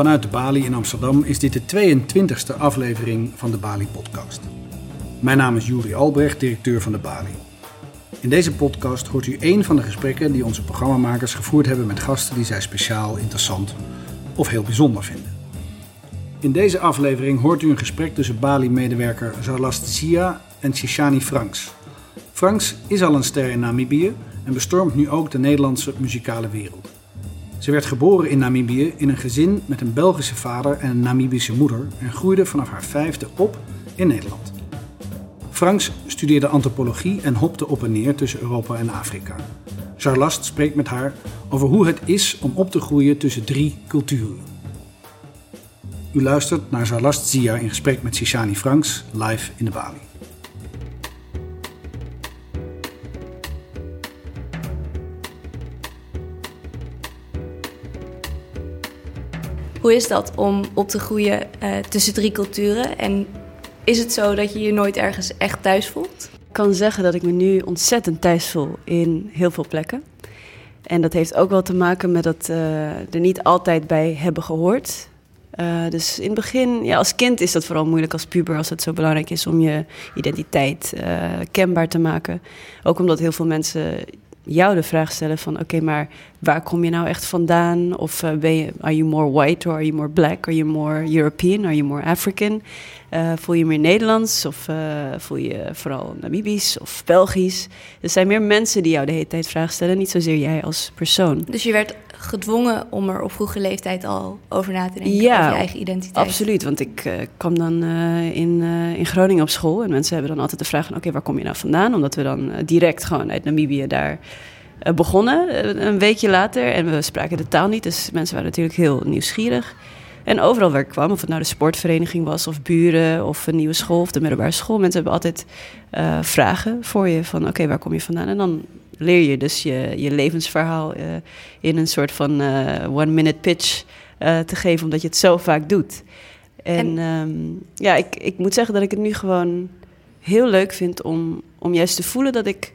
Vanuit de Bali in Amsterdam is dit de 22e aflevering van de Bali Podcast. Mijn naam is Juri Albrecht, directeur van de Bali. In deze podcast hoort u één van de gesprekken die onze programmamakers gevoerd hebben met gasten die zij speciaal, interessant of heel bijzonder vinden. In deze aflevering hoort u een gesprek tussen Bali-medewerker Zarlast Zia en Shishani Franks. Franks is al een ster in Namibië en bestormt nu ook de Nederlandse muzikale wereld. Ze werd geboren in Namibië in een gezin met een Belgische vader en een Namibische moeder en groeide vanaf haar vijfde op in Nederland. Franks studeerde antropologie en hopte op en neer tussen Europa en Afrika. Charlast spreekt met haar over hoe het is om op te groeien tussen drie culturen. U luistert naar Charlast Zia in gesprek met Shishani Franks live in de Bali. Hoe is dat om op te groeien eh, tussen drie culturen? En is het zo dat je je nooit ergens echt thuis voelt? Ik kan zeggen dat ik me nu ontzettend thuis voel in heel veel plekken. En dat heeft ook wel te maken met dat uh, er niet altijd bij hebben gehoord. Uh, dus in het begin, ja, als kind is dat vooral moeilijk als puber, als het zo belangrijk is om je identiteit kenbaar te maken. Ook omdat heel veel mensen jou de vraag stellen van oké, maar waar kom je nou echt vandaan? Of uh, ben je, are you more white or are you more black? Are you more European? Are you more African? Uh, voel je meer Nederlands of uh, voel je vooral Namibisch of Belgisch? Er zijn meer mensen die jou de hele tijd vragen stellen, niet zozeer jij als persoon. Dus je werd gedwongen om er op vroege leeftijd al over na te denken, ja, over je eigen identiteit? absoluut. Want ik uh, kwam dan uh, in, uh, in Groningen op school en mensen hebben dan altijd de vraag van... oké, okay, waar kom je nou vandaan? Omdat we dan direct gewoon uit Namibië daar begonnen, een weekje later. En we spraken de taal niet, dus mensen waren natuurlijk heel nieuwsgierig. En overal waar ik kwam, of het nou de sportvereniging was, of buren, of een nieuwe school, of de middelbare school, mensen hebben altijd vragen voor je van oké, okay, waar kom je vandaan? En dan leer je dus je, je levensverhaal uh, in een soort van uh, one-minute pitch uh, te geven, omdat je het zo vaak doet. En, en um, ja, ik, ik moet zeggen dat ik het nu gewoon heel leuk vind om, om juist te voelen dat ik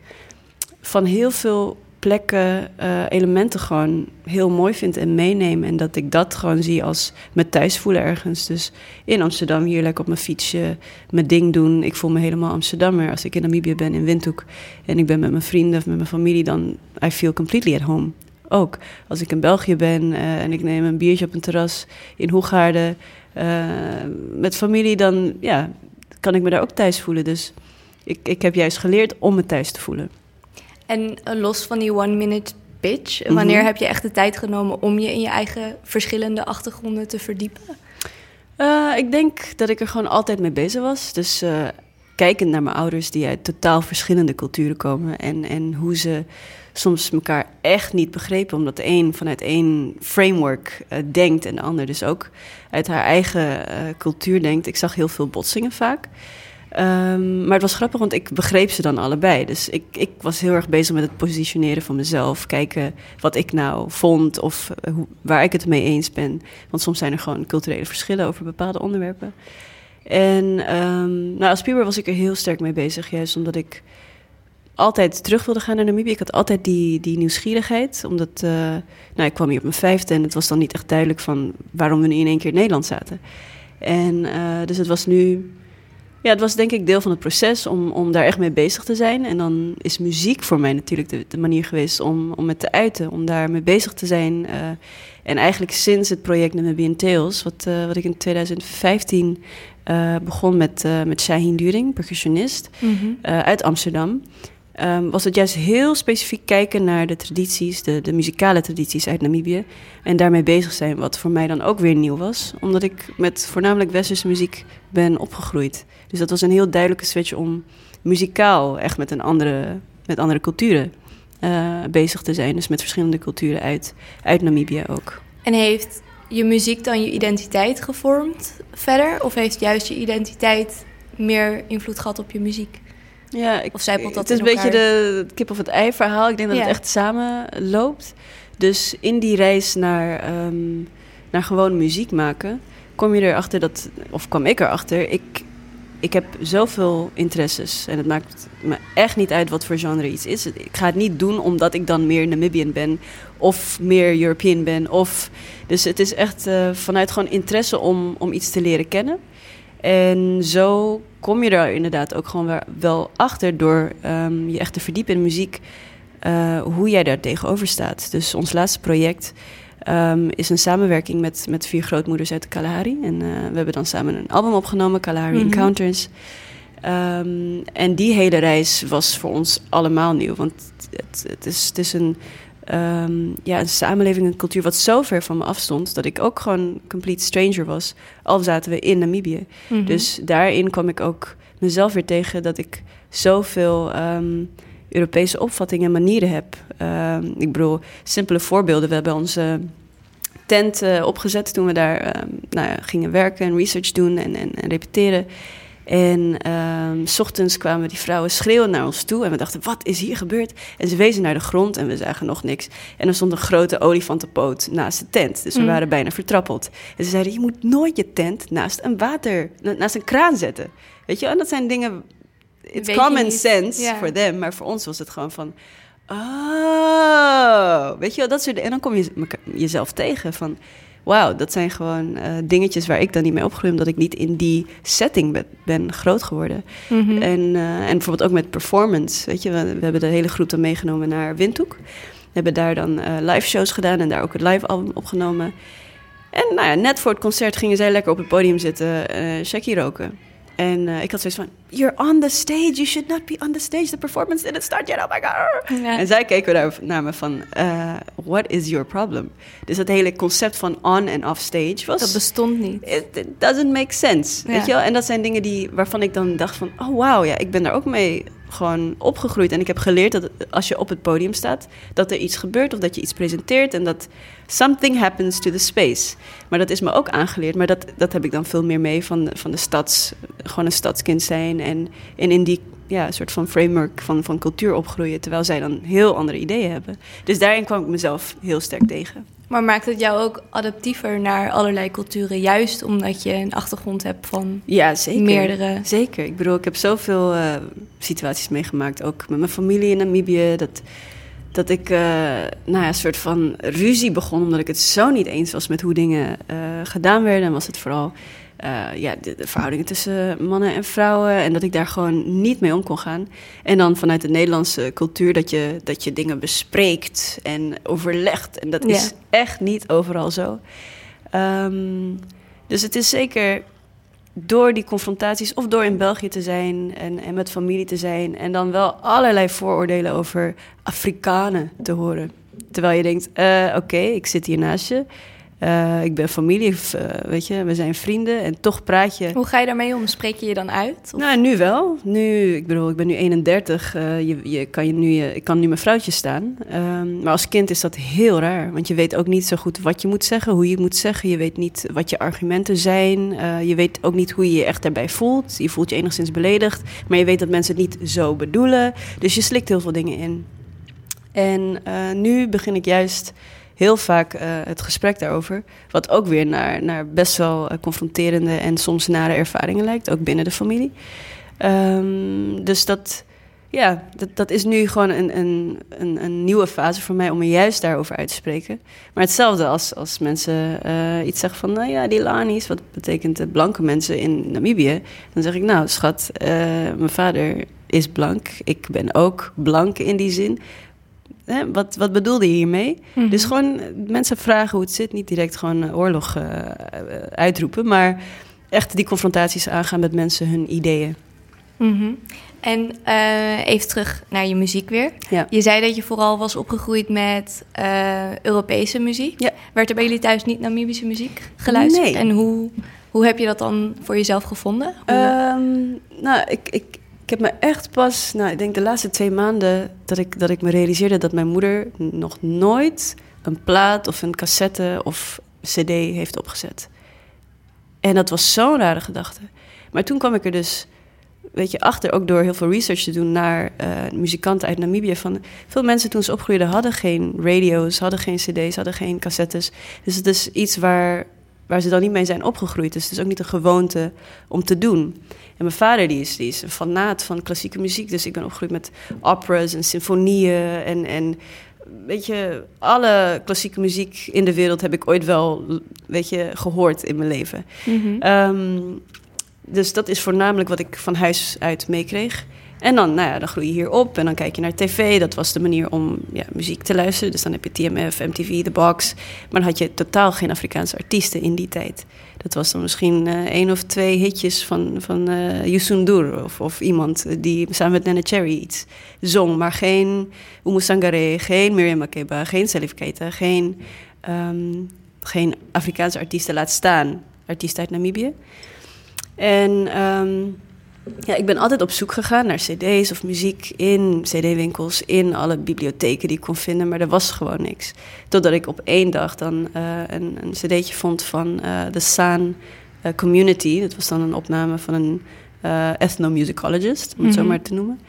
van heel veel plekken uh, elementen gewoon heel mooi vind en meeneem. En dat ik dat gewoon zie als me thuis voelen ergens. Dus in Amsterdam hier lekker op mijn fietsje mijn ding doen. Ik voel me helemaal Amsterdammer. Als ik in Namibië ben, in Windhoek, en ik ben met mijn vrienden of met mijn familie, dan I feel completely at home. Ook als ik in België ben uh, en ik neem een biertje op een terras in Hoegaarden uh, met familie, dan ja, kan ik me daar ook thuis voelen. Dus ik, ik heb juist geleerd om me thuis te voelen. En los van die one-minute pitch, wanneer mm -hmm. heb je echt de tijd genomen om je in je eigen verschillende achtergronden te verdiepen? Uh, ik denk dat ik er gewoon altijd mee bezig was. Dus uh, kijkend naar mijn ouders die uit totaal verschillende culturen komen en, en hoe ze soms elkaar echt niet begrepen, omdat de een vanuit één framework uh, denkt en de ander dus ook uit haar eigen cultuur denkt. Ik zag heel veel botsingen vaak. Um, maar het was grappig, want ik begreep ze dan allebei. Dus ik, ik was heel erg bezig met het positioneren van mezelf. Kijken wat ik nou vond of hoe, waar ik het mee eens ben. Want soms zijn er gewoon culturele verschillen over bepaalde onderwerpen. En um, nou, als puber was ik er heel sterk mee bezig. Juist omdat ik altijd terug wilde gaan naar Namibië. Ik had altijd die, die nieuwsgierigheid. Omdat uh, nou, ik kwam hier op mijn vijfde en het was dan niet echt duidelijk van waarom we nu in één keer in Nederland zaten. En uh, dus het was nu ja, het was denk ik deel van het proces om, om daar echt mee bezig te zijn. En dan is muziek voor mij natuurlijk de, de manier geweest om, om het te uiten, om daar mee bezig te zijn. Uh, en eigenlijk sinds het project Namibian Tales, wat, uh, wat ik in 2015 uh, begon met, met Shaheen During, percussionist, mm -hmm. uit Amsterdam. Um, was het juist heel specifiek kijken naar de tradities, de, de muzikale tradities uit Namibië. En daarmee bezig zijn, wat voor mij dan ook weer nieuw was. Omdat ik met voornamelijk westerse muziek ben opgegroeid. Dus dat was een heel duidelijke switch om muzikaal echt met, een andere, met andere culturen uh, bezig te zijn. Dus met verschillende culturen uit, uit Namibië ook. En heeft je muziek dan je identiteit gevormd verder? Of heeft juist je identiteit meer invloed gehad op je muziek? Ja, ik, of zijpelt dat het is een beetje de kip of het ei verhaal. Ik denk dat ja. het echt samen loopt. Dus in die reis naar, um, naar gewoon muziek maken, kom je erachter dat, of kwam ik erachter, ik, ik heb zoveel interesses. En het maakt me echt niet uit wat voor genre iets is. Ik ga het niet doen omdat ik dan meer Namibian ben. Of meer European ben. Of, dus het is echt uh, vanuit gewoon interesse om, om iets te leren kennen. En zo kom je er inderdaad ook gewoon wel achter door um, je echt te verdiepen in muziek. Uh, hoe jij daar tegenover staat. Dus ons laatste project um, is een samenwerking met, met vier grootmoeders uit de Kalahari. En uh, we hebben dan samen een album opgenomen, Kalahari mm -hmm. Encounters. Um, en die hele reis was voor ons allemaal nieuw. Want het, het, is, het is een, um, ja, een samenleving, een cultuur wat zo ver van me afstond... dat ik ook gewoon complete stranger was. Al zaten we in Namibië. Mm -hmm. Dus daarin kwam ik ook mezelf weer tegen dat ik zoveel... Um, Europese opvattingen en manieren heb. Uh, ik bedoel, simpele voorbeelden. We hebben onze tent uh, opgezet toen we daar nou ja, gingen werken en research doen en, en, en repeteren. En uh, s ochtends kwamen die vrouwen schreeuwen naar ons toe. En we dachten, wat is hier gebeurd? En ze wezen naar de grond en we zagen nog niks. En er stond een grote olifantenpoot naast de tent. Dus we mm. waren bijna vertrappeld. En ze zeiden, je moet nooit je tent naast een water, naast een kraan zetten. Weet je, en dat zijn dingen it's Weet common sense for them, maar voor ons was het gewoon van, oh, weet je wel, dat soort en dan kom je jezelf tegen van, wauw, dat zijn gewoon uh, dingetjes waar ik dan niet mee opgroei, omdat ik niet in die setting ben, ben groot geworden. Mm -hmm. en, uh, en bijvoorbeeld ook met performance, weet je, we, we, hebben de hele groep dan meegenomen naar Windhoek. We hebben daar dan uh, live shows gedaan en daar ook het live album opgenomen. En nou ja, net voor het concert gingen zij lekker op het podium zitten, uh, Shaggy roken. En uh, ik had zoiets van, you're on the stage, you should not be on the stage. The performance didn't start yet, oh my god. Ja. En zij keken daar naar me van, uh, what is your problem? Dus dat hele concept van on en off stage was... Dat bestond niet. It, it doesn't make sense, ja. weet je wel? En dat zijn dingen die, waarvan ik dan dacht van, oh wow, ja, ik ben daar ook mee gewoon opgegroeid. En ik heb geleerd dat als je op het podium staat, dat er iets gebeurt of dat je iets presenteert en dat something happens to the space. Maar dat is me ook aangeleerd, maar dat, dat heb ik dan veel meer mee van, van de stads, gewoon een stadskind zijn en, en in die ja, soort van framework van, van cultuur opgroeien, terwijl zij dan heel andere ideeën hebben. Dus daarin kwam ik mezelf heel sterk tegen. Maar maakt het jou ook adaptiever naar allerlei culturen, juist omdat je een achtergrond hebt van ja, zeker. meerdere? Zeker. Ik bedoel, ik heb zoveel uh, situaties meegemaakt, ook met mijn familie in Namibië, dat, dat ik uh, nou ja, een soort van ruzie begon, omdat ik het zo niet eens was met hoe dingen uh, gedaan werden. En was het vooral uh, ja, de, de, verhoudingen tussen mannen en vrouwen. En dat ik daar gewoon niet mee om kon gaan. En dan vanuit de Nederlandse cultuur dat je, dat je dingen bespreekt en overlegt. En dat is echt niet overal zo. Um, dus het is zeker door die confrontaties, of door in België te zijn en, en met familie te zijn. En dan wel allerlei vooroordelen over Afrikanen te horen. Terwijl je denkt: uh, oké, ik zit hier naast je. Uh, ik ben familie, uh, weet je, we zijn vrienden en toch praat je. Hoe ga je daarmee om? Spreek je je dan uit? Of? Nou, nu wel. Nu, ik bedoel, ik ben nu 31. Uh, je, je, kan je nu, je, ik kan nu mijn vrouwtje staan. Um, maar als kind is dat heel raar, want je weet ook niet zo goed wat je moet zeggen, hoe je het moet zeggen. Je weet niet wat je argumenten zijn. je weet ook niet hoe je je echt daarbij voelt. Je voelt je enigszins beledigd, maar je weet dat mensen het niet zo bedoelen. Dus je slikt heel veel dingen in. En nu begin ik juist heel vaak uh, het gesprek daarover. Wat ook weer naar, naar best wel uh, confronterende en soms nare ervaringen lijkt, ook binnen de familie. Um, dus dat, ja, dat, dat is nu gewoon een, een, een, een, nieuwe fase voor mij om me juist daarover uit te spreken. Maar hetzelfde als, als mensen uh, iets zeggen van, nou ja, die Lani's, wat betekent blanke mensen in Namibië? Dan zeg ik, nou schat, mijn vader is blank, ik ben ook blank in die zin. Hè, wat, wat bedoelde je hiermee? Mm-hmm. Dus gewoon mensen vragen hoe het zit. Niet direct gewoon oorlog uh, uitroepen. Maar echt die confrontaties aangaan met mensen, hun ideeën. Mm-hmm. En uh, even terug naar je muziek weer. Ja. Je zei dat je vooral was opgegroeid met uh, Europese muziek. Ja. Werd er bij jullie thuis niet Namibische muziek geluisterd? Nee. En hoe, hoe heb je dat dan voor jezelf gevonden? Um, nou, ik, ik, ik heb me echt pas, nou, ik denk de laatste twee maanden, dat ik, dat ik me realiseerde dat mijn moeder nog nooit een plaat of een cassette of CD heeft opgezet. En dat was zo'n rare gedachte. Maar toen kwam ik er dus, weet je, achter, ook door heel veel research te doen naar uh, muzikanten uit Namibië. Van veel mensen toen ze opgroeiden hadden geen radio's, hadden geen CD's, hadden geen cassettes. Dus het is iets waar waar ze dan niet mee zijn opgegroeid. Dus het is ook niet een gewoonte om te doen. En mijn vader die is, die is een fanaat van klassieke muziek. Dus ik ben opgegroeid met operas en symfonieën. En, en weet je, alle klassieke muziek in de wereld heb ik ooit wel weet je, gehoord in mijn leven. Mhm. Ehm, dus dat is voornamelijk wat ik van huis uit meekreeg. En dan, nou ja, dan groei je hier op en dan kijk je naar tv. Dat was de manier om ja, muziek te luisteren. Dus dan heb je TMF, MTV, The Box. Maar dan had je totaal geen Afrikaanse artiesten in die tijd. Dat was dan misschien eh één of twee hitjes van, van eh Youssou N'Dour of, of iemand die samen met Nana Cherry iets zong. Maar geen Oumou Sangaré, geen Miriam Makeba, geen Salif Keita, geen, ehm, geen Afrikaanse artiesten laat staan. Artiesten uit Namibië. En ehm, ja, ik ben altijd op zoek gegaan naar cd's of muziek in cd-winkels, in alle bibliotheken die ik kon vinden, maar er was gewoon niks. Totdat ik op één dag dan eh, een, een cd'tje vond van eh The Saan eh, Community. Dat was dan een opname van een ethnomusicologist, om het zo Mhm. maar te noemen.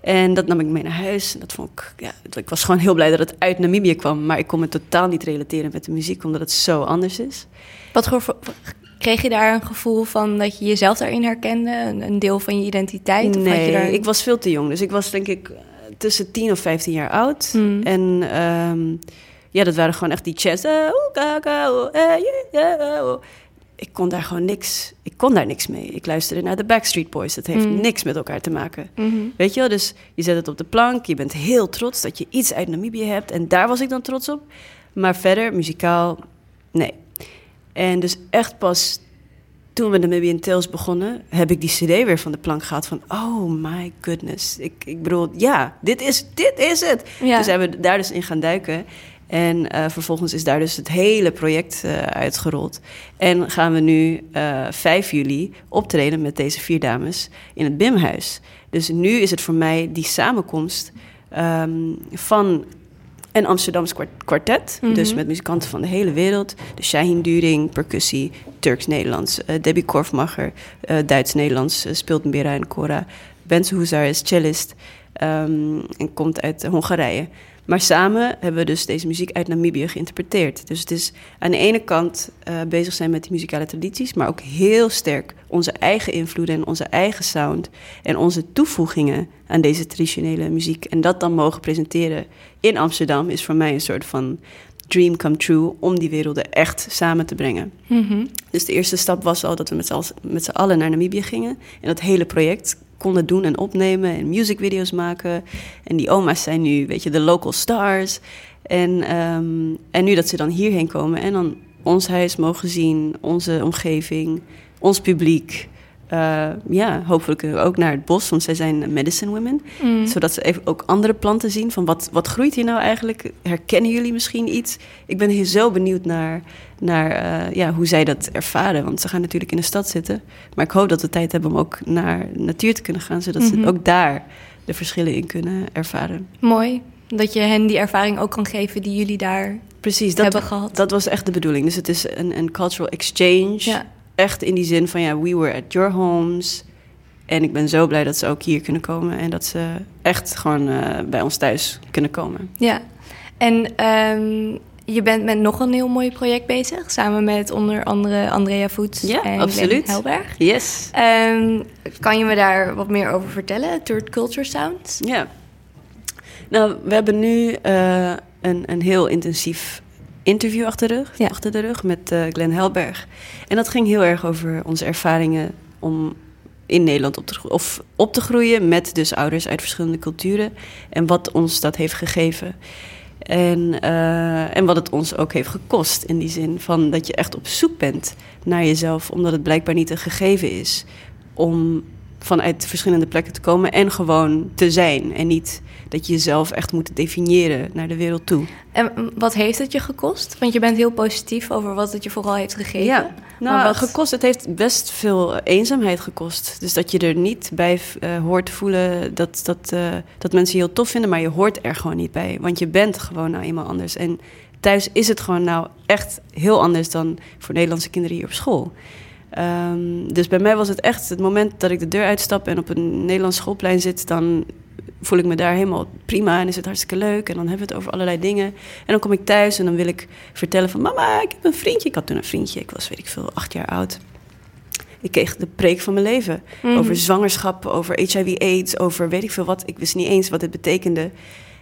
En dat nam ik mee naar huis. En dat vond ik, ja, ik was gewoon heel blij dat het uit Namibië kwam. Maar ik kon me totaal niet relateren met de muziek, omdat het zo anders is. Wat voor, kreeg je daar een gevoel van dat je jezelf daarin herkende? Een, een deel van je identiteit? Of had Nee, je daar... ik was veel te jong. Dus ik was denk ik eh, tussen 10 of 15 jaar oud. Hmm. En ehm, ja, dat waren gewoon echt die chats. Eh, eh, oeh. Ik kon daar gewoon niks. Ik kon daar niks mee. Ik luisterde naar de Backstreet Boys. Dat heeft Hmm. niks met elkaar te maken. Mhm. Weet je wel? Dus je zet het op de plank. Je bent heel trots dat je iets uit Namibië hebt. En daar was ik dan trots op. Maar verder, muzikaal, nee. En dus echt pas toen we de Namibian Tales begonnen... heb ik die cd weer van de plank gehad van... oh my goodness. Ik, ik bedoel, ja, dit is, dit is het. Ja. Dus zijn we daar dus in gaan duiken. En eh, vervolgens is daar dus het hele project eh, uitgerold. En gaan we nu eh 5 juli optreden met deze vier dames in het Bimhuis. Dus nu is het voor mij die samenkomst ehm, van een Amsterdams kwart- kwartet. Mhm. Dus met muzikanten van de hele wereld. De Shahin During, percussie, Turks-Nederlands. eh, Debbie Korfmacher, eh, Duits-Nederlands, eh, speelt Mira en Cora. Benzo Huzar is cellist ehm, en komt uit Hongarije. Maar samen hebben we dus deze muziek uit Namibië geïnterpreteerd. Dus het is aan de ene kant eh, bezig zijn met die muzikale tradities, maar ook heel sterk onze eigen invloeden en onze eigen sound en onze toevoegingen aan deze traditionele muziek. En dat dan mogen presenteren in Amsterdam is voor mij een soort van dream come true om die werelden echt samen te brengen. Mhm. Dus de eerste stap was al dat we met z'n al- met z'n allen naar Namibië gingen. En dat hele project konden doen en opnemen en musicvideo's maken. En die oma's zijn nu, weet je, de local stars. En, ehm, en nu dat ze dan hierheen komen en dan ons huis mogen zien, onze omgeving, ons publiek. Eh, ja, hopelijk ook naar het bos, want zij zijn medicine women. Mm. Zodat ze even ook andere planten zien. Van wat, wat groeit hier nou eigenlijk? Herkennen jullie misschien iets? Ik ben hier zo benieuwd naar, naar eh, ja, hoe zij dat ervaren. Want ze gaan natuurlijk in de stad zitten. Maar ik hoop dat we tijd hebben om ook naar natuur te kunnen gaan. Zodat Mhm. ze ook daar de verschillen in kunnen ervaren. Mooi. Dat je hen die ervaring ook kan geven die jullie daar Precies, dat, hebben gehad. dat was echt de bedoeling. Dus het is een, een cultural exchange. Ja. Echt in die zin van ja, we were at your homes. En ik ben zo blij dat ze ook hier kunnen komen. En dat ze echt gewoon eh, bij ons thuis kunnen komen. Ja. En ehm, je bent met nog een heel mooi project bezig. Samen met onder andere Andrea Voets Ja, en absoluut. Helberg. Yes. Ehm, kan je me daar wat meer over vertellen? Third Culture Sounds? Ja. Nou, we hebben nu eh, een, een heel intensief interview achter de rug, Ja. achter de rug met eh Glenn Helberg. En dat ging heel erg over onze ervaringen om in Nederland op te, of op te groeien met dus ouders uit verschillende culturen. En wat ons dat heeft gegeven. En, eh, en wat het ons ook heeft gekost. In die zin van dat je echt op zoek bent naar jezelf. Omdat het blijkbaar niet een gegeven is om vanuit verschillende plekken te komen en gewoon te zijn. En niet dat je jezelf echt moet definiëren naar de wereld toe. En wat heeft het je gekost? Want je bent heel positief over wat het je vooral heeft gegeven. Ja, nou, Maar wat- gekost, het heeft best veel eenzaamheid gekost. Dus dat je er niet bij eh, hoort voelen dat, dat, eh, dat mensen je heel tof vinden, maar je hoort er gewoon niet bij. Want je bent gewoon nou eenmaal anders. En thuis is het gewoon nou echt heel anders dan voor Nederlandse kinderen hier op school. Ehm, dus bij mij was het echt het moment dat ik de deur uitstap en op een Nederlands schoolplein zit, dan voel ik me daar helemaal prima en is het hartstikke leuk. En dan hebben we het over allerlei dingen. En dan kom ik thuis en dan wil ik vertellen van... mama, ik heb een vriendje. Ik had toen een vriendje, ik was weet ik veel, acht jaar oud. Ik kreeg de preek van mijn leven. Mhm. Over zwangerschap, over HIV-AIDS, over weet ik veel wat. Ik wist niet eens wat het betekende.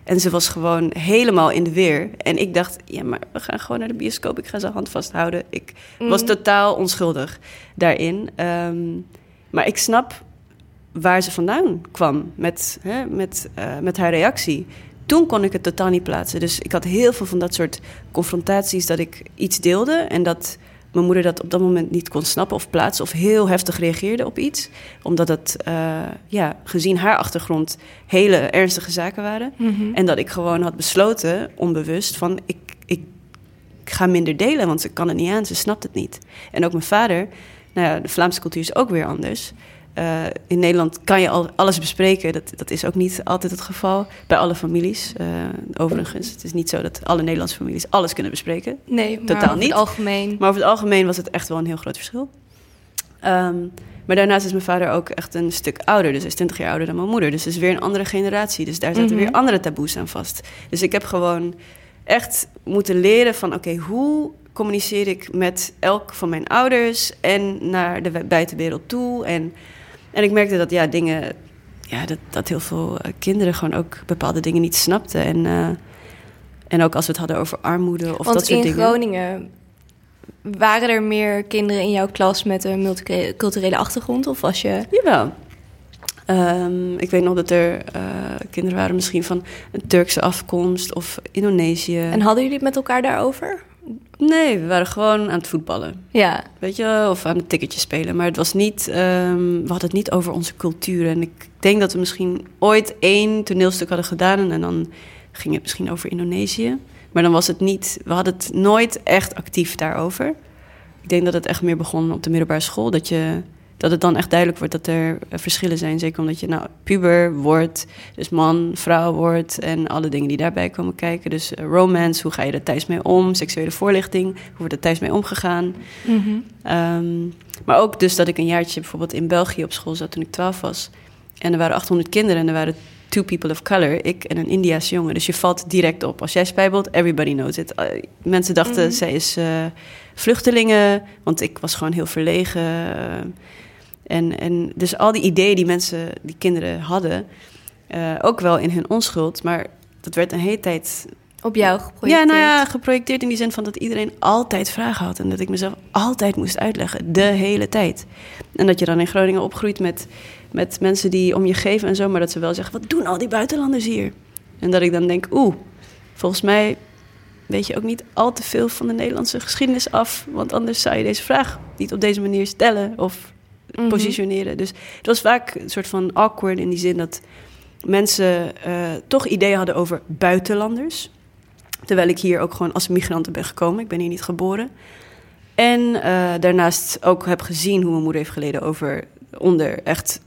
En ze was gewoon helemaal in de weer. En ik dacht, ja, maar we gaan gewoon naar de bioscoop. Ik ga zijn hand vasthouden. Ik was Mhm. totaal onschuldig daarin. Ehm, maar ik snap waar ze vandaan kwam met, hè, met, eh, met haar reactie. Toen kon ik het totaal niet plaatsen. Dus ik had heel veel van dat soort confrontaties dat ik iets deelde en dat mijn moeder dat op dat moment niet kon snappen of plaatsen of heel heftig reageerde op iets. Omdat het, eh, ja, gezien haar achtergrond hele ernstige zaken waren. Mhm. En dat ik gewoon had besloten, onbewust, van ik, ik, ik ga minder delen, want ze kan het niet aan, ze snapt het niet. En ook mijn vader, nou ja, de Vlaamse cultuur is ook weer anders. Eh, in Nederland kan je al alles bespreken. Dat, dat is ook niet altijd het geval bij alle families. Eh, overigens, het is niet zo dat alle Nederlandse families alles kunnen bespreken. Nee, maar Totaal over niet. het algemeen. Maar over het algemeen was het echt wel een heel groot verschil. Ehm, maar daarnaast is mijn vader ook echt een stuk ouder. Dus hij is 20 jaar ouder dan mijn moeder. Dus het is weer een andere generatie. Dus daar zaten Mhm. weer andere taboes aan vast. Dus ik heb gewoon echt moeten leren van... oké, hoe communiceer ik met elk van mijn ouders... en naar de buitenwereld toe. En, en ik merkte dat ja, dingen... Ja, dat, dat heel veel eh, kinderen gewoon ook bepaalde dingen niet snapten. En, eh, en ook als we het hadden over armoede of Want dat soort in dingen. Groningen waren er meer kinderen in jouw klas met een multiculturele achtergrond? Of was je... Jawel. Ehm, ik weet nog dat er eh, kinderen waren misschien van een Turkse afkomst of Indonesië. En hadden jullie het met elkaar daarover? Nee, we waren gewoon aan het voetballen. Ja. Weet je, of aan het ticketje spelen. Maar het was niet, ehm, we hadden het niet over onze cultuur. En ik denk dat we misschien ooit één toneelstuk hadden gedaan. En dan ging het misschien over Indonesië. Maar dan was het niet, we hadden het nooit echt actief daarover. Ik denk dat het echt meer begon op de middelbare school. Dat, je, dat het dan echt duidelijk wordt dat er eh, verschillen zijn. Zeker omdat je nou puber wordt, dus man, vrouw wordt en alle dingen die daarbij komen kijken. Dus eh, romance, hoe ga je er thuis mee om? Seksuele voorlichting, hoe wordt er thuis mee omgegaan? Mhm. Ehm, maar ook dus dat ik een jaartje bijvoorbeeld in België op school zat toen ik 12 was. En er waren 800 kinderen en er waren two people of color, ik en een Indiaas jongen. Dus je valt direct op. Als jij spijbelt, everybody knows it. Eh, mensen dachten, Mhm. zij is vluchtelingen, want ik was gewoon heel verlegen. En, en dus al die ideeën die mensen, die kinderen hadden, eh, ook wel in hun onschuld, maar dat werd een hele tijd Op jou geprojecteerd? ja, nou ja, geprojecteerd in die zin van dat iedereen altijd vragen had. En dat ik mezelf altijd moest uitleggen, de hele tijd. En dat je dan in Groningen opgroeit met, met mensen die om je geven en zo... maar dat ze wel zeggen, wat doen al die buitenlanders hier? En dat ik dan denk, oeh, volgens mij weet je ook niet al te veel van de Nederlandse geschiedenis af... want anders zou je deze vraag niet op deze manier stellen of Mhm. positioneren. Dus het was vaak een soort van awkward in die zin dat mensen eh, toch ideeën hadden over buitenlanders. Terwijl ik hier ook gewoon als migrant ben gekomen. Ik ben hier niet geboren. En eh, daarnaast ook heb gezien hoe mijn moeder heeft geleden over onder echt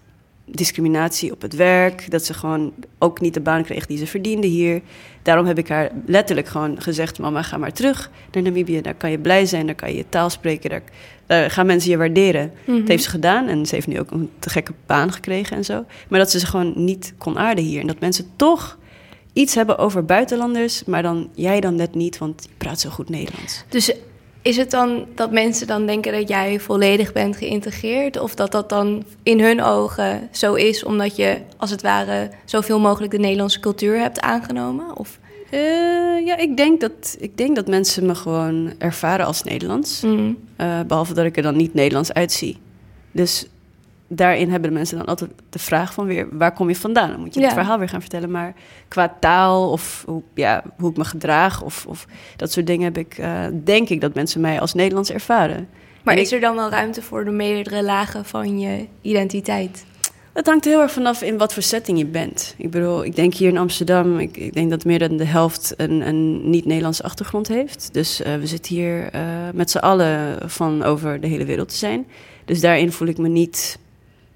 discriminatie op het werk. Dat ze gewoon ook niet de baan kreeg die ze verdiende hier. Daarom heb ik haar letterlijk gewoon gezegd: Mama, ga maar terug naar Namibië. Daar kan je blij zijn, daar kan je je taal spreken. Daar, daar gaan mensen je waarderen. Mhm. Dat heeft ze gedaan en ze heeft nu ook een te gekke baan gekregen en zo. Maar dat ze ze gewoon niet kon aarden hier. En dat mensen toch iets hebben over buitenlanders, maar dan jij dan net niet, want je praat zo goed Nederlands. Dus is het dan dat mensen dan denken dat jij volledig bent geïntegreerd? Of dat dat dan in hun ogen zo is omdat je als het ware zoveel mogelijk de Nederlandse cultuur hebt aangenomen? Of... Eh, ja, ik denk, dat, ik denk dat mensen me gewoon ervaren als Nederlands. Mhm. Eh, behalve dat ik er dan niet Nederlands uitzie. Dus daarin hebben de mensen dan altijd de vraag van weer... waar kom je vandaan? Dan moet je Ja. het verhaal weer gaan vertellen. Maar qua taal of hoe, ja, hoe ik me gedraag of, of dat soort dingen... heb ik, eh, denk ik dat mensen mij als Nederlands ervaren. Maar En is er dan wel ruimte voor de meerdere lagen van je identiteit? Het hangt heel erg vanaf in wat voor setting je bent. Ik bedoel, ik denk hier in Amsterdam, ik, ik denk dat meer dan de helft een, een niet-Nederlandse achtergrond heeft. Dus eh, we zitten hier eh, met z'n allen van over de hele wereld te zijn. Dus daarin voel ik me niet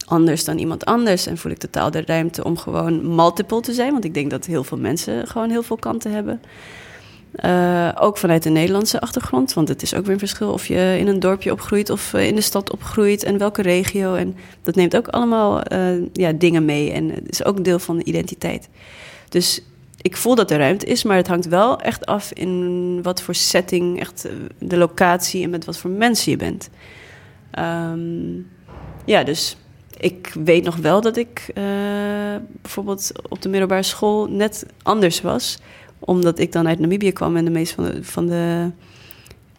anders dan iemand anders. En voel ik totaal de ruimte om gewoon multiple te zijn. Want ik denk dat heel veel mensen gewoon heel veel kanten hebben. Uh, ook vanuit de Nederlandse achtergrond, want het is ook weer een verschil of je in een dorpje opgroeit of in de stad opgroeit en welke regio. En dat neemt ook allemaal uh, ja, dingen mee en is ook een deel van de identiteit. Dus ik voel dat er ruimte is, maar het hangt wel echt af in wat voor setting, echt de locatie en met wat voor mensen je bent. Um, ja, dus ik weet nog wel dat ik uh, bijvoorbeeld op de middelbare school net anders was. Omdat ik dan uit Namibië kwam en de meeste van de, van de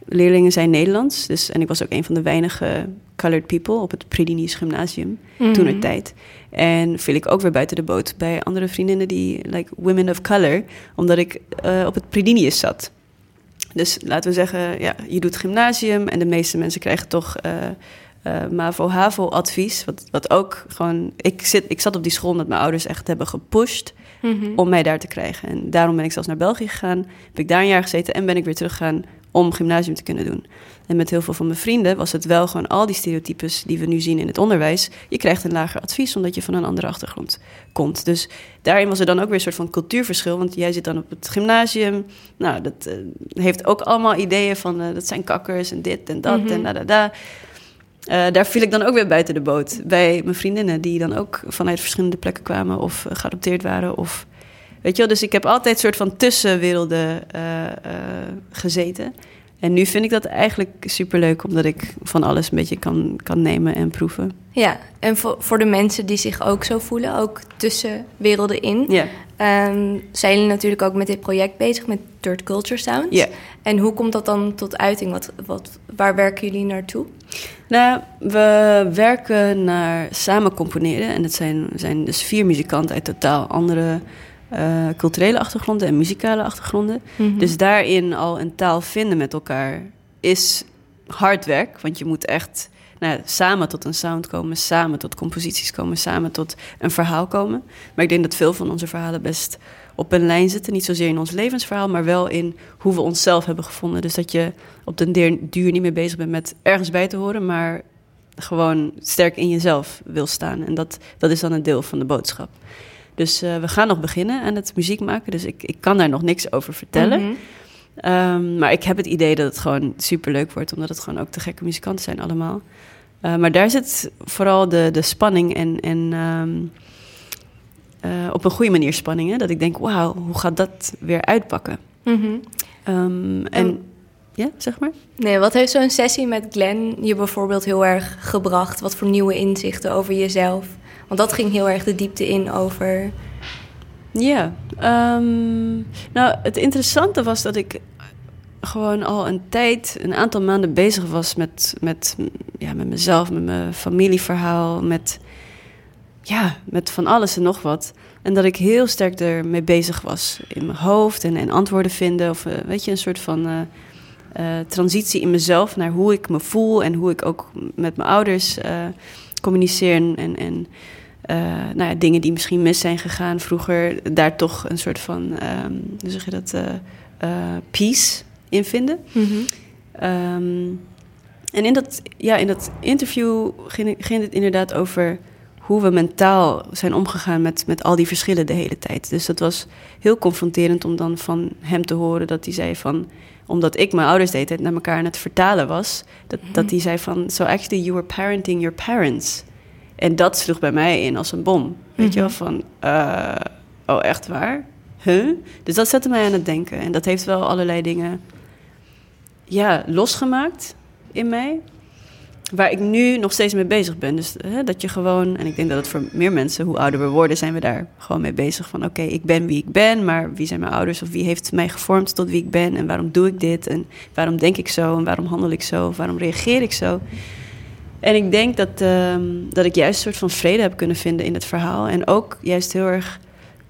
leerlingen zijn Nederlands. Dus, en ik was ook een van de weinige colored people op het Predinisch Gymnasium mm toen er tijd. En viel ik ook weer buiten de boot bij andere vriendinnen die, like women of color, omdat ik uh, op het Predinius zat. Dus laten we zeggen, ja, je doet gymnasium en de meeste mensen krijgen toch uh, uh, MAVO-HAVO-advies. Wat, wat ook gewoon... Ik, zit, ik zat op die school omdat mijn ouders echt hebben gepusht... Mhm. om mij daar te krijgen. En daarom ben ik zelfs naar België gegaan. Heb ik daar een jaar gezeten en ben ik weer teruggegaan om gymnasium te kunnen doen. En met heel veel van mijn vrienden was het wel gewoon al die stereotypes die we nu zien in het onderwijs. Je krijgt een lager advies omdat je van een andere achtergrond komt. Dus daarin was er dan ook weer een soort van cultuurverschil. Want jij zit dan op het gymnasium. Nou, dat uh, heeft ook allemaal ideeën van uh, dat zijn kakkers en dit en dat mm -hmm. en da da da. Uh, daar viel ik dan ook weer buiten de boot. Bij mijn vriendinnen, die dan ook vanuit verschillende plekken kwamen of uh, geadopteerd waren. Of, weet je wel, dus ik heb altijd een soort van tussenwerelden uh, gezeten. En nu vind ik dat eigenlijk superleuk, omdat ik van alles een beetje kan, kan nemen en proeven. Ja, en voor, voor de mensen die zich ook zo voelen, ook tussen werelden in, ja. um, zijn jullie natuurlijk ook met dit project bezig, met Third Culture Sounds. Ja. En hoe komt dat dan tot uiting? Wat, wat, waar werken jullie naartoe? Nou, we werken naar samen componeren. En het zijn, zijn dus vier muzikanten uit totaal andere uh, culturele achtergronden en muzikale achtergronden. Mhm. Mm -hmm. Dus daarin al een taal vinden met elkaar is hard werk. Want je moet echt nou, samen tot een sound komen, samen tot composities komen, samen tot een verhaal komen. Maar ik denk dat veel van onze verhalen best op een lijn zitten. Niet zozeer in ons levensverhaal, maar wel in hoe we onszelf hebben gevonden. Dus dat je op den duur niet meer bezig bent met ergens bij te horen, maar gewoon sterk in jezelf wil staan. En dat, dat is dan een deel van de boodschap. Dus uh, we gaan nog beginnen aan het muziek maken. Dus ik, ik kan daar nog niks over vertellen. Mm -hmm. um, maar ik heb het idee dat het gewoon super leuk wordt, omdat het gewoon ook te gekke muzikanten zijn allemaal. Uh, maar daar zit vooral de, de spanning en, en um, uh, op een goede manier spanning. Hè? Dat ik denk, wauw, hoe gaat dat weer uitpakken? Mm -hmm. um, en ja, zeg maar. Nee, wat heeft zo'n sessie met Glenn je bijvoorbeeld heel erg gebracht? Wat voor nieuwe inzichten over jezelf? Want dat ging heel erg de diepte in over. Ja, um, nou, het interessante was dat ik gewoon al een tijd, een aantal maanden bezig was met, met, ja, met mezelf, met mijn familieverhaal, met, ja, met van alles en nog wat. En dat ik heel sterk ermee bezig was in mijn hoofd en, en antwoorden vinden. Of uh, weet je, een soort van uh, uh, transitie in mezelf naar hoe ik me voel en hoe ik ook met mijn ouders communiceer. En, en nou ja, dingen die misschien mis zijn gegaan vroeger, daar toch een soort van, um, hoe zeg je dat, peace in vinden. Mm -hmm. um, en in dat, ja, in dat interview ging, ging het inderdaad over hoe we mentaal zijn omgegaan met, met al die verschillen de hele tijd. Dus dat was heel confronterend om dan van hem te horen dat hij zei van... omdat ik mijn ouders deed het naar elkaar aan het vertalen was... dat, dat hij zei van, so actually you were parenting your parents. En dat sloeg bij mij in als een bom. Weet Mhm. je wel, van, uh, oh echt waar? Huh? Dus dat zette mij aan het denken. En dat heeft wel allerlei dingen ja, losgemaakt in mij. Waar ik nu nog steeds mee bezig ben. Dus hè, dat je gewoon, en ik denk dat het voor meer mensen, hoe ouder we worden, zijn we daar gewoon mee bezig. Van oké, ik ben wie ik ben, maar wie zijn mijn ouders? Of wie heeft mij gevormd tot wie ik ben? En waarom doe ik dit? En waarom denk ik zo? En waarom handel ik zo? Waarom reageer ik zo? En ik denk dat, um, dat ik juist een soort van vrede heb kunnen vinden in het verhaal. En ook juist heel erg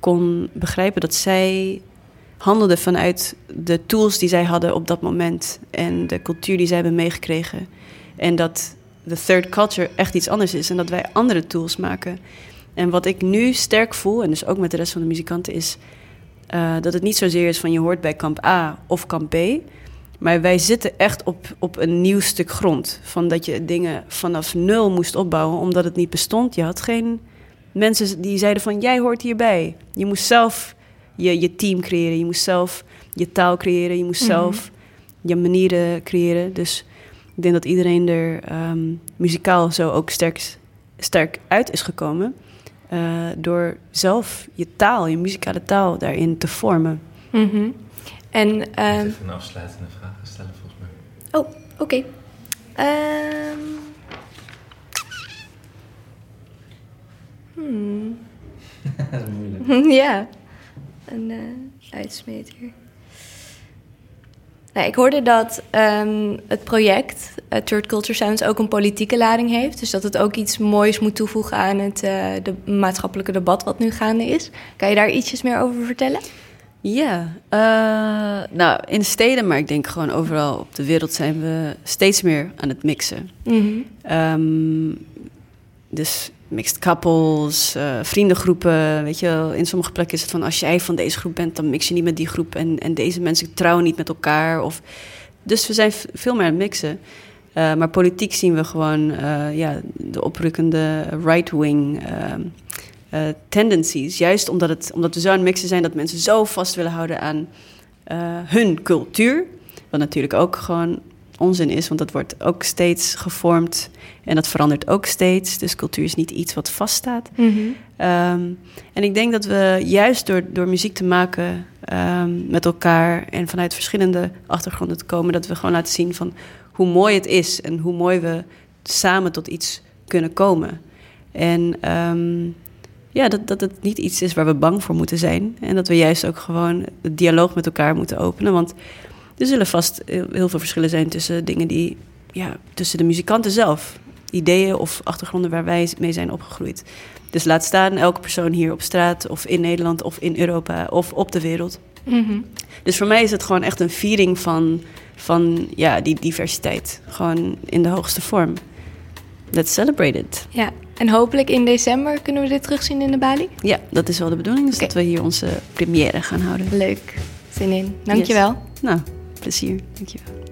kon begrijpen dat zij handelde vanuit de tools die zij hadden op dat moment. En de cultuur die zij hebben meegekregen. En dat de third culture echt iets anders is. En dat wij andere tools maken. En wat ik nu sterk voel, en dus ook met de rest van de muzikanten, is uh, dat het niet zozeer is van je hoort bij kamp A of kamp B. Maar wij zitten echt op, op een nieuw stuk grond. Van dat je dingen vanaf nul moest opbouwen, omdat het niet bestond. Je had geen mensen die zeiden van jij hoort hierbij. Je moest zelf je, je team creëren. Je moest zelf je taal creëren, je moest zelf je manieren creëren. Dus ik denk dat iedereen er ehm, muzikaal zo ook sterk, sterk uit is gekomen. eh, door zelf je taal, je muzikale taal daarin te vormen. Mhm. En, Ik ehm, moet even een afsluitende vraag stellen, volgens mij. oh, oké. Ehm, hmm. dat is moeilijk. ja, een eh uitsmeter. Nou, ik hoorde dat ehm, het project eh, Third Culture Sounds ook een politieke lading heeft. Dus dat het ook iets moois moet toevoegen aan het eh, de maatschappelijke debat wat nu gaande is. Kan je daar ietsjes meer over vertellen? Ja, eh, nou in de steden, maar ik denk gewoon overal op de wereld zijn we steeds meer aan het mixen. Mhm. Ehm, dus mixed couples, eh, vriendengroepen, weet je. In sommige plekken is het van als jij van deze groep bent, dan mix je niet met die groep. En, en deze mensen trouwen niet met elkaar. Of, dus we zijn veel meer aan het mixen. Eh, maar politiek zien we gewoon eh, ja, de oprukkende right-wing ehm, eh, tendencies. Juist omdat, het, omdat we zo aan het mixen zijn dat mensen zo vast willen houden aan hun cultuur. Wat natuurlijk ook gewoon onzin is, want dat wordt ook steeds gevormd en dat verandert ook steeds. Dus cultuur is niet iets wat vaststaat. Mhm. Ehm, en ik denk dat we juist door, door muziek te maken ehm, met elkaar en vanuit verschillende achtergronden te komen, dat we gewoon laten zien van hoe mooi het is en hoe mooi we samen tot iets kunnen komen. En ehm, ja, dat, dat het niet iets is waar we bang voor moeten zijn. En dat we juist ook gewoon het dialoog met elkaar moeten openen. Want er zullen vast heel, veel verschillen zijn tussen dingen die, ja, tussen de muzikanten zelf. Ideeën of achtergronden waar wij mee zijn opgegroeid. Dus laat staan elke persoon hier op straat of in Nederland of in Europa of op de wereld. Mhm. Dus voor mij is het gewoon echt een viering van, van ja, die diversiteit. Gewoon in de hoogste vorm. Let's celebrate it. Ja, en hopelijk in december kunnen we dit terugzien in de Bali. Ja, dat is wel de bedoeling. Dus dat we hier onze première gaan houden. Leuk, zin in. Dankjewel. Nou, plezier. Dankjewel.